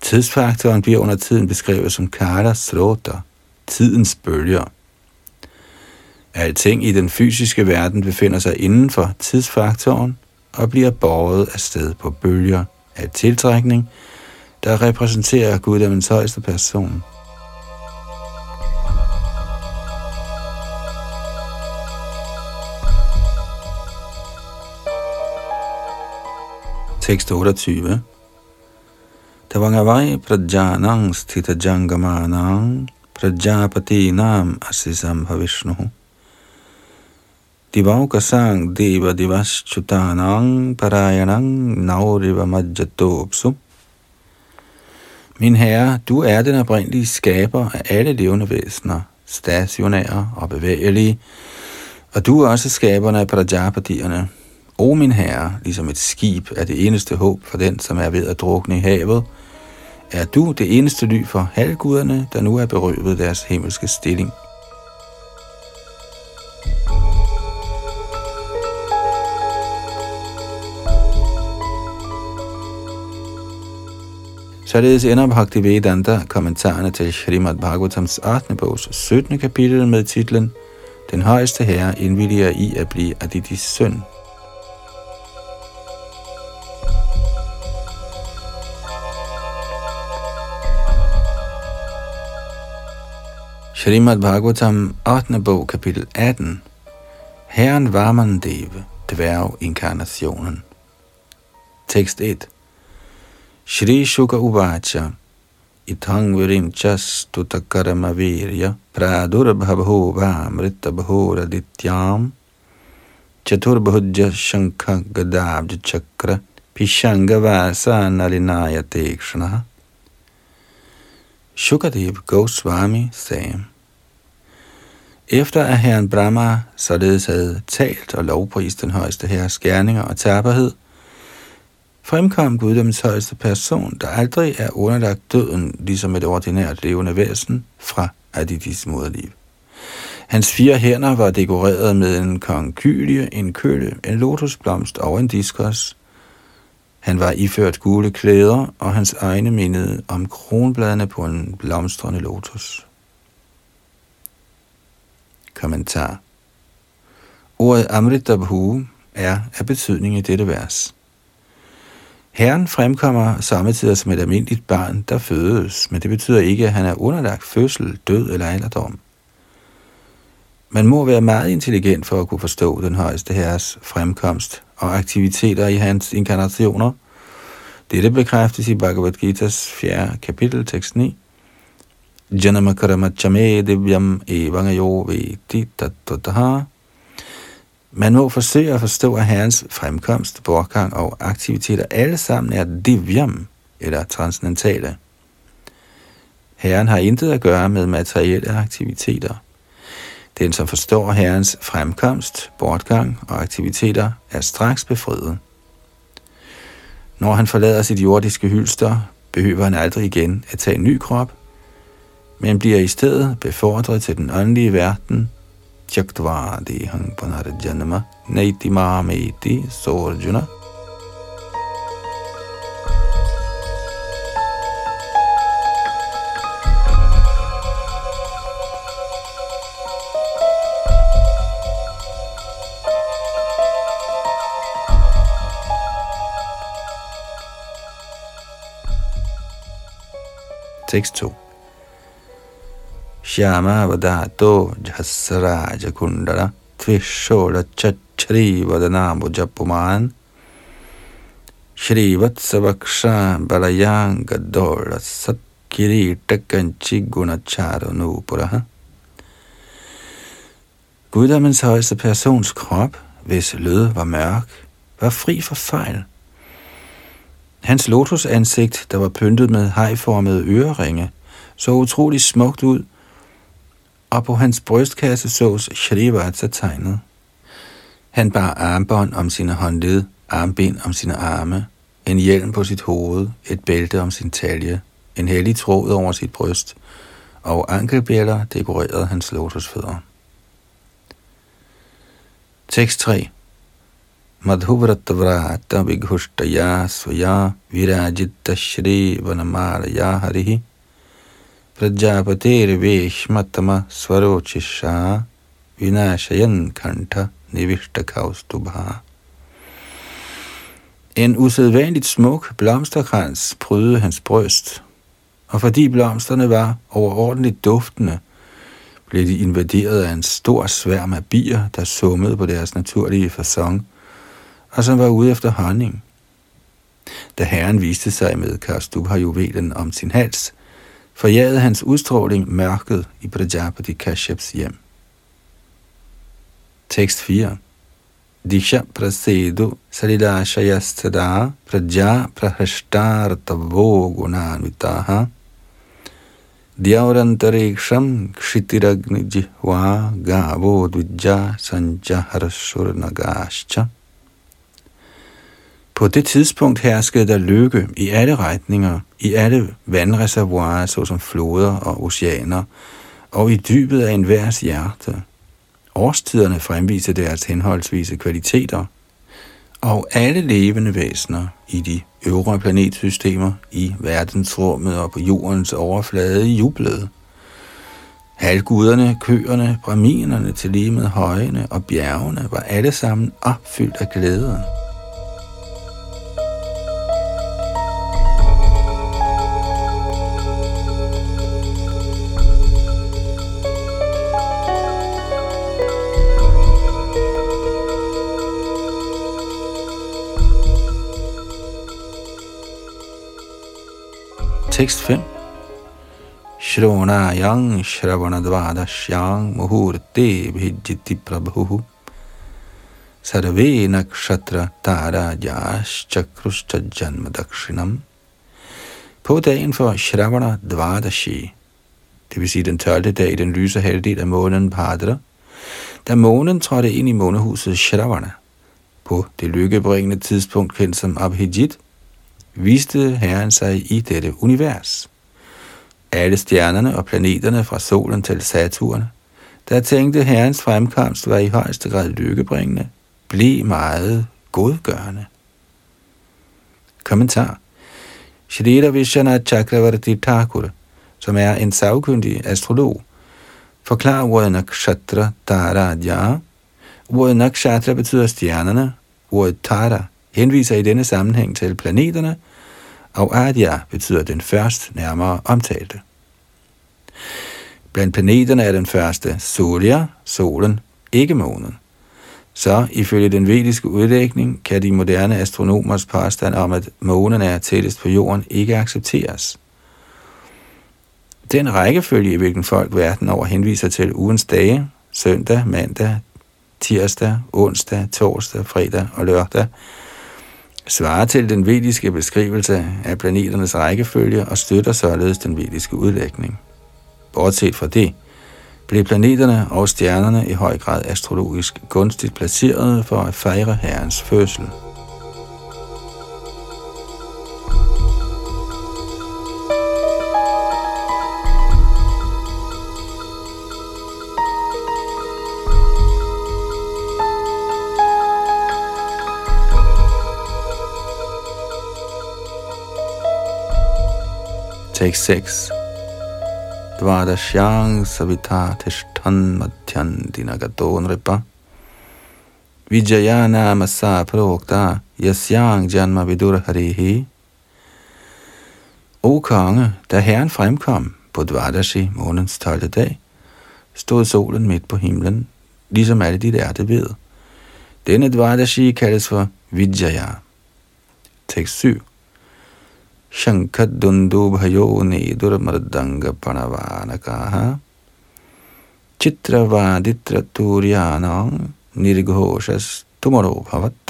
Tidsfaktoren bliver under tiden beskrevet som kala srota, tidens bølger. Alting i den fysiske verden befinder sig inden for tidsfaktoren og bliver båret afsted på bølger af tiltrækning, der repræsenterer Guddommens højeste person. Tekst 28 Tavangavai prajanang stita jangamanang prajapati nam asisam bhavishnuhu Divaukasang deva divaschutanang parayanang nauriva majjatopsu Min herre, du er den oprindelige skaber af alle levende væsener, stationære og bevægelige, og du er også skaberne af Prajapatierne. O min herre, ligesom et skib er det eneste håb for den, som er ved at drukne i havet, er du det eneste ly for halvguderne, der nu er berøvet deres himmelske stilling. Således ender Bhaktivedanta kommentarerne til Srimad Bhagavatams 8. bogs 17. kapitel med titlen Den højeste herre indvilliger i at blive Aditis søn. Srimad Bhagavatam 8. bog kapitel 18 Herren Varmandeve, dværginkarnationen. Tekst 1 Shri Shuka Uvacha Itang Virinchas Tutakarama Virya Pradurbhabho Vamrita Bhora Chaturbhujya Shankha Gadabja Chakra Pishanga Vasa Nalinaya Tekshana. Shukadev Goswami sagde, efter at herren Brahma således havde talt og lovprist den højeste herres gerninger og tærperhed, fremkom guddommens højeste person, der aldrig er underlagt døden, ligesom et ordinært levende væsen, fra Adidis moderliv. Hans fire hænder var dekoreret med en konkylie, en køle, en lotusblomst og en diskos. Han var iført gule klæder, og hans egne mindede om kronbladene på en blomstrende lotus. Kommentar Ordet Amritabhu er af betydning i dette vers. Herren fremkommer samtidig som et almindeligt barn, der fødes, men det betyder ikke, at han er underlagt fødsel, død eller alderdom. Man må være meget intelligent for at kunne forstå den højeste herres fremkomst og aktiviteter i hans inkarnationer. Dette bekræftes i Bhagavad Gita's 4. kapitel, tekst 9. Janamakarama divyam evangayo vedi tattataha man må forsøge at forstå, at herrens fremkomst, bortgang og aktiviteter alle sammen er divyam, eller transcendentale. Herren har intet at gøre med materielle aktiviteter. Den, som forstår herrens fremkomst, bortgang og aktiviteter, er straks befriet. Når han forlader sit jordiske hylster, behøver han aldrig igen at tage en ny krop, men bliver i stedet befordret til den åndelige verden, त्यक्त्वादेहं पुनर्जन्म नैति मामेति सोर्जुन Tekst 2 Satkirita Kanchi Gunacharo Nupuraha Guddommens højeste persons krop, hvis lød var mørk, var fri for fejl. Hans lotusansigt, der var pyntet med hejformede øreringe, så utrolig smukt ud, og på hans brystkasse sås Shrivatsa tegnet. Han bar armbånd om sine håndled, armbind om sine arme, en hjelm på sit hoved, et bælte om sin talje, en hellig tråd over sit bryst, og ankelbjælder dekorerede hans lotusfødder. Tekst 3 Madhuvratavrata vighuštaya svaya virajita shri vanamalaya harihi prajapatir veshmatama svarochisha vinashayan kanta nivishtakavstubha. En usædvanligt smuk blomsterkrans prydede hans bryst, og fordi blomsterne var overordentligt duftende, blev de invaderet af en stor sværm af bier, der summede på deres naturlige façon, og som var ude efter honning. Da herren viste sig med Karstubha-juvelen om sin hals, forjagede hans udstråling mørket i Prajapati Kashyaps hjem. Tekst 4 Disha prasedu saridashayastada praja prahashtartavo gunanvitaha Dyaurantariksam kshitiragni jihva gavo dvijja sanjaharashurnagascha på det tidspunkt herskede der lykke i alle retninger, i alle vandreservoirer, såsom floder og oceaner, og i dybet af enhvers hjerte. Årstiderne fremviser deres henholdsvise kvaliteter, og alle levende væsener i de øvre planetsystemer, i verdensrummet og på jordens overflade jublede. Halvguderne, køerne, braminerne til lige med højene og bjergene var alle sammen opfyldt af glæde. Tekst 5. Shronayang Shravanadvadashyang Muhurte bhijjiti Prabhu Sarve Nakshatra Tara Jash Chakruscha Janma Dakshinam På dagen for Shravana Dvadashi, det vil sige den 12. dag i den lyse halvdel af månen Padra, da månen trådte ind i månehuset Shravana, på det lykkebringende tidspunkt kendt som Abhijit, viste Herren sig i dette univers. Alle stjernerne og planeterne fra solen til Saturn, der tænkte Herrens fremkomst var i højeste grad lykkebringende, blev meget godgørende. Kommentar Shrita Vishana Chakravarti Thakur, som er en savkyndig astrolog, forklarer ordet nakshatra taradya. Ordet nakshatra betyder stjernerne, ordet tara henviser i denne sammenhæng til planeterne, og Adya betyder den først nærmere omtalte. Blandt planeterne er den første Solia, solen, ikke månen. Så ifølge den vediske udlægning kan de moderne astronomers påstand om, at månen er tættest på jorden, ikke accepteres. Den rækkefølge, i hvilken folk verden over henviser til ugens dage, søndag, mandag, tirsdag, onsdag, torsdag, fredag og lørdag, svarer til den vediske beskrivelse af planeternes rækkefølge og støtter således den vediske udlægning. Bortset fra det, blev planeterne og stjernerne i høj grad astrologisk gunstigt placeret for at fejre herrens fødsel. Take 6. Dvadashyang savita tishtan madhyan dinagato nripa. Vijayana masa prokta yasyang janma vidur harihi. O konge, da herren fremkom på Dvadashi, månens 12. dag, stod solen midt på himlen, ligesom alle de lærte ved. Denne Dvadashi kaldes for Vijaya. Tekst 7 शङ्खद्वन्द्वुभयो नेदुर्मृदङ्गपणवानकाः चित्रवादित्रतूर्यानां निर्घोषस्तुमरो भवत्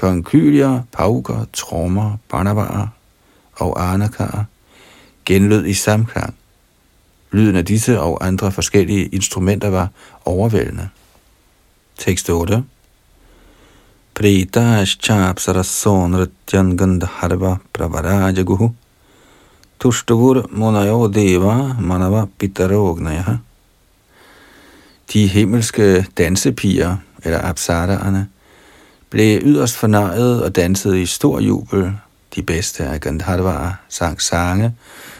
Konkylier, pauker, trommer, barnabarer og arnakarer genlød i samklang. Lyden af disse og andre forskellige instrumenter var overvældende. Tekst 8 Pritaschapsaraso nrityan gandharva pravarajaguhu Tushtavur munayo deva manava pitarognaya De himmelske dansepiger, eller apsaraerne, blev yderst fornøjet og dansede i stor jubel. De bedste af Gandharvaer sang sange,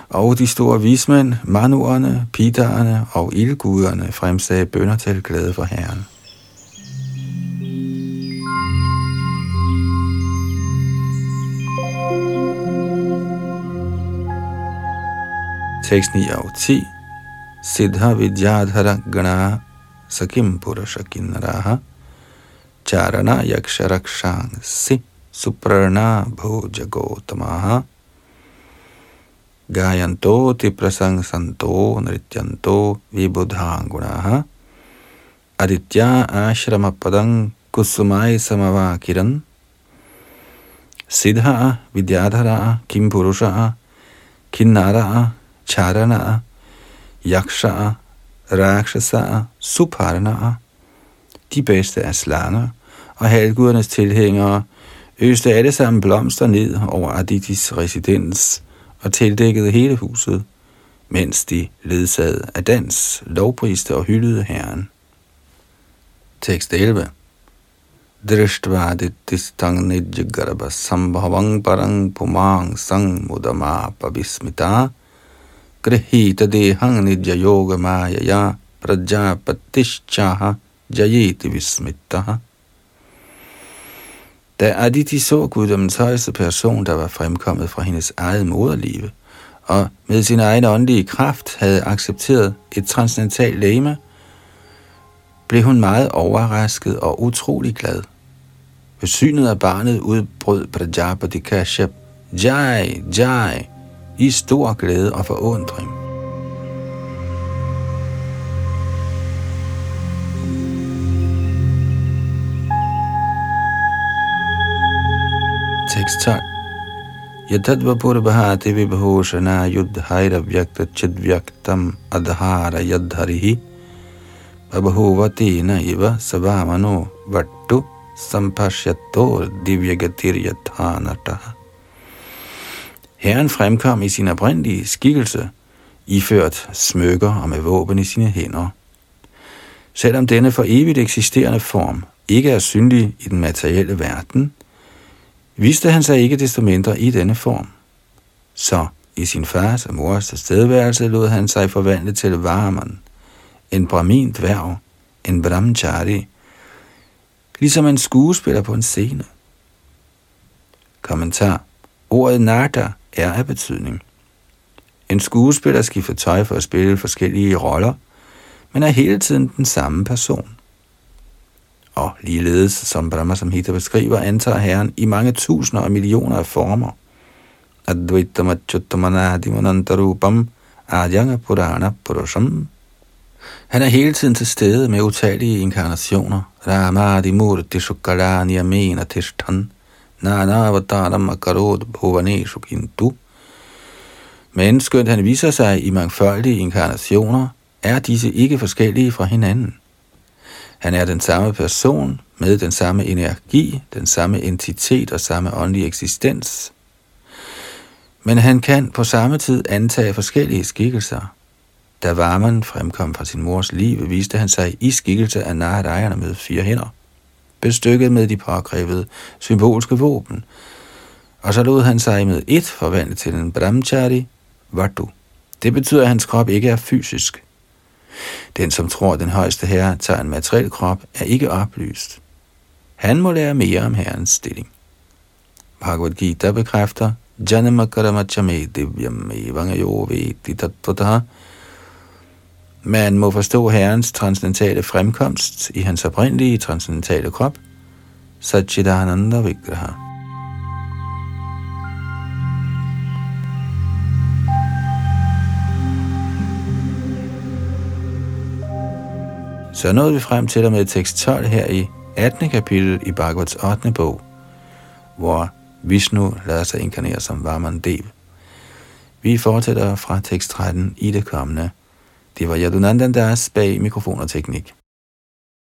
og de store vismænd, manuerne, pidarerne og ildguderne fremsagde bønder til glæde for Herren. Tekst 9 og 10. Siddha vidyadhara gana sakim purusha kinnaraha charana Yaksharakshang si suprana bhojagotamaha Santo Nrityanto Vibudhangunaha Aditya Ashrama Padang Kusumai Samavakiran Siddha Vidyadhara Kim Purusha Kinnara charanaer, Kinnara Charana Yaksha Rakshasa Suparna de bedste af slanger, og halvgudernes tilhængere. Øste alle sammen blomster ned over Aditis residens og tildækkede hele huset, mens de ledsagede af dans, lovpriste og hyldede herren. Tekst 11 Drishtva nidjagarabha sambhavang parang pumang sang mudama pavismita grihita dehang nidya yoga maya prajapatishchaha jayeti vismittaha. Da Aditi så guddommens højeste person, der var fremkommet fra hendes eget moderlive, og med sin egen åndelige kraft havde accepteret et transcendentalt læme, blev hun meget overrasket og utrolig glad. Ved synet af barnet udbrød Prajapati Kashyap, Jai, Jai, i stor glæde og forundring. Tekst 12 Yatadva purvahati vibhushana yudhaira vyakta chidvyaktam adhara yadharihi. Babhuvati na iva savamano vattu sampashyator divyagatir yathanataha Herren fremkom i sin oprindelige skikkelse, iført smykker og med våben i sine hænder. Selvom denne for evigt eksisterende form ikke er synlig i den materielle verden, viste han sig ikke desto mindre i denne form. Så i sin fars og mors tilstedeværelse lod han sig forvandle til Varman, en brahmin dværg, en brahmachari, ligesom en skuespiller på en scene. Kommentar. Ordet nata er af betydning. En skuespiller skifter tøj for at spille forskellige roller, men er hele tiden den samme person. Og ligeledes, som Brahma Samhita beskriver, antager Herren i mange tusinder og millioner af former. Advaitam Achyutamanadimanantarupam Purana Purusham. Han er hele tiden til stede med utallige inkarnationer. Ramadi Murti Shukalani Amena Tishtan Nanavataram Akarod Bhuvaneshu Kintu. Men skønt han viser sig i mangfoldige inkarnationer, er disse ikke forskellige fra hinanden. Han er den samme person med den samme energi, den samme entitet og samme åndelige eksistens. Men han kan på samme tid antage forskellige skikkelser. Da varmen fremkom fra sin mors liv, viste han sig i skikkelse af Narayana med fire hænder, bestykket med de påkrævede symbolske våben, og så lod han sig med et forvandle til en brahmachari, vatu. Det betyder, at hans krop ikke er fysisk. Den, som tror, at den højeste herre tager en materiel krop, er ikke oplyst. Han må lære mere om herrens stilling. Bhagavad Gita bekræfter, Janamakaramachamme divyam evangayo vedi. Man må forstå herrens transcendentale fremkomst i hans oprindelige transcendentale krop, Satchidananda Vigraha. Så nåede vi frem til og med tekst 12 her i 18. kapitel i Bhagavats 8. bog, hvor Vishnu lader sig inkarnere som Varman Dev. Vi fortsætter fra tekst 13 i det kommende. Det var Yadunandan Das bag mikrofon og teknik.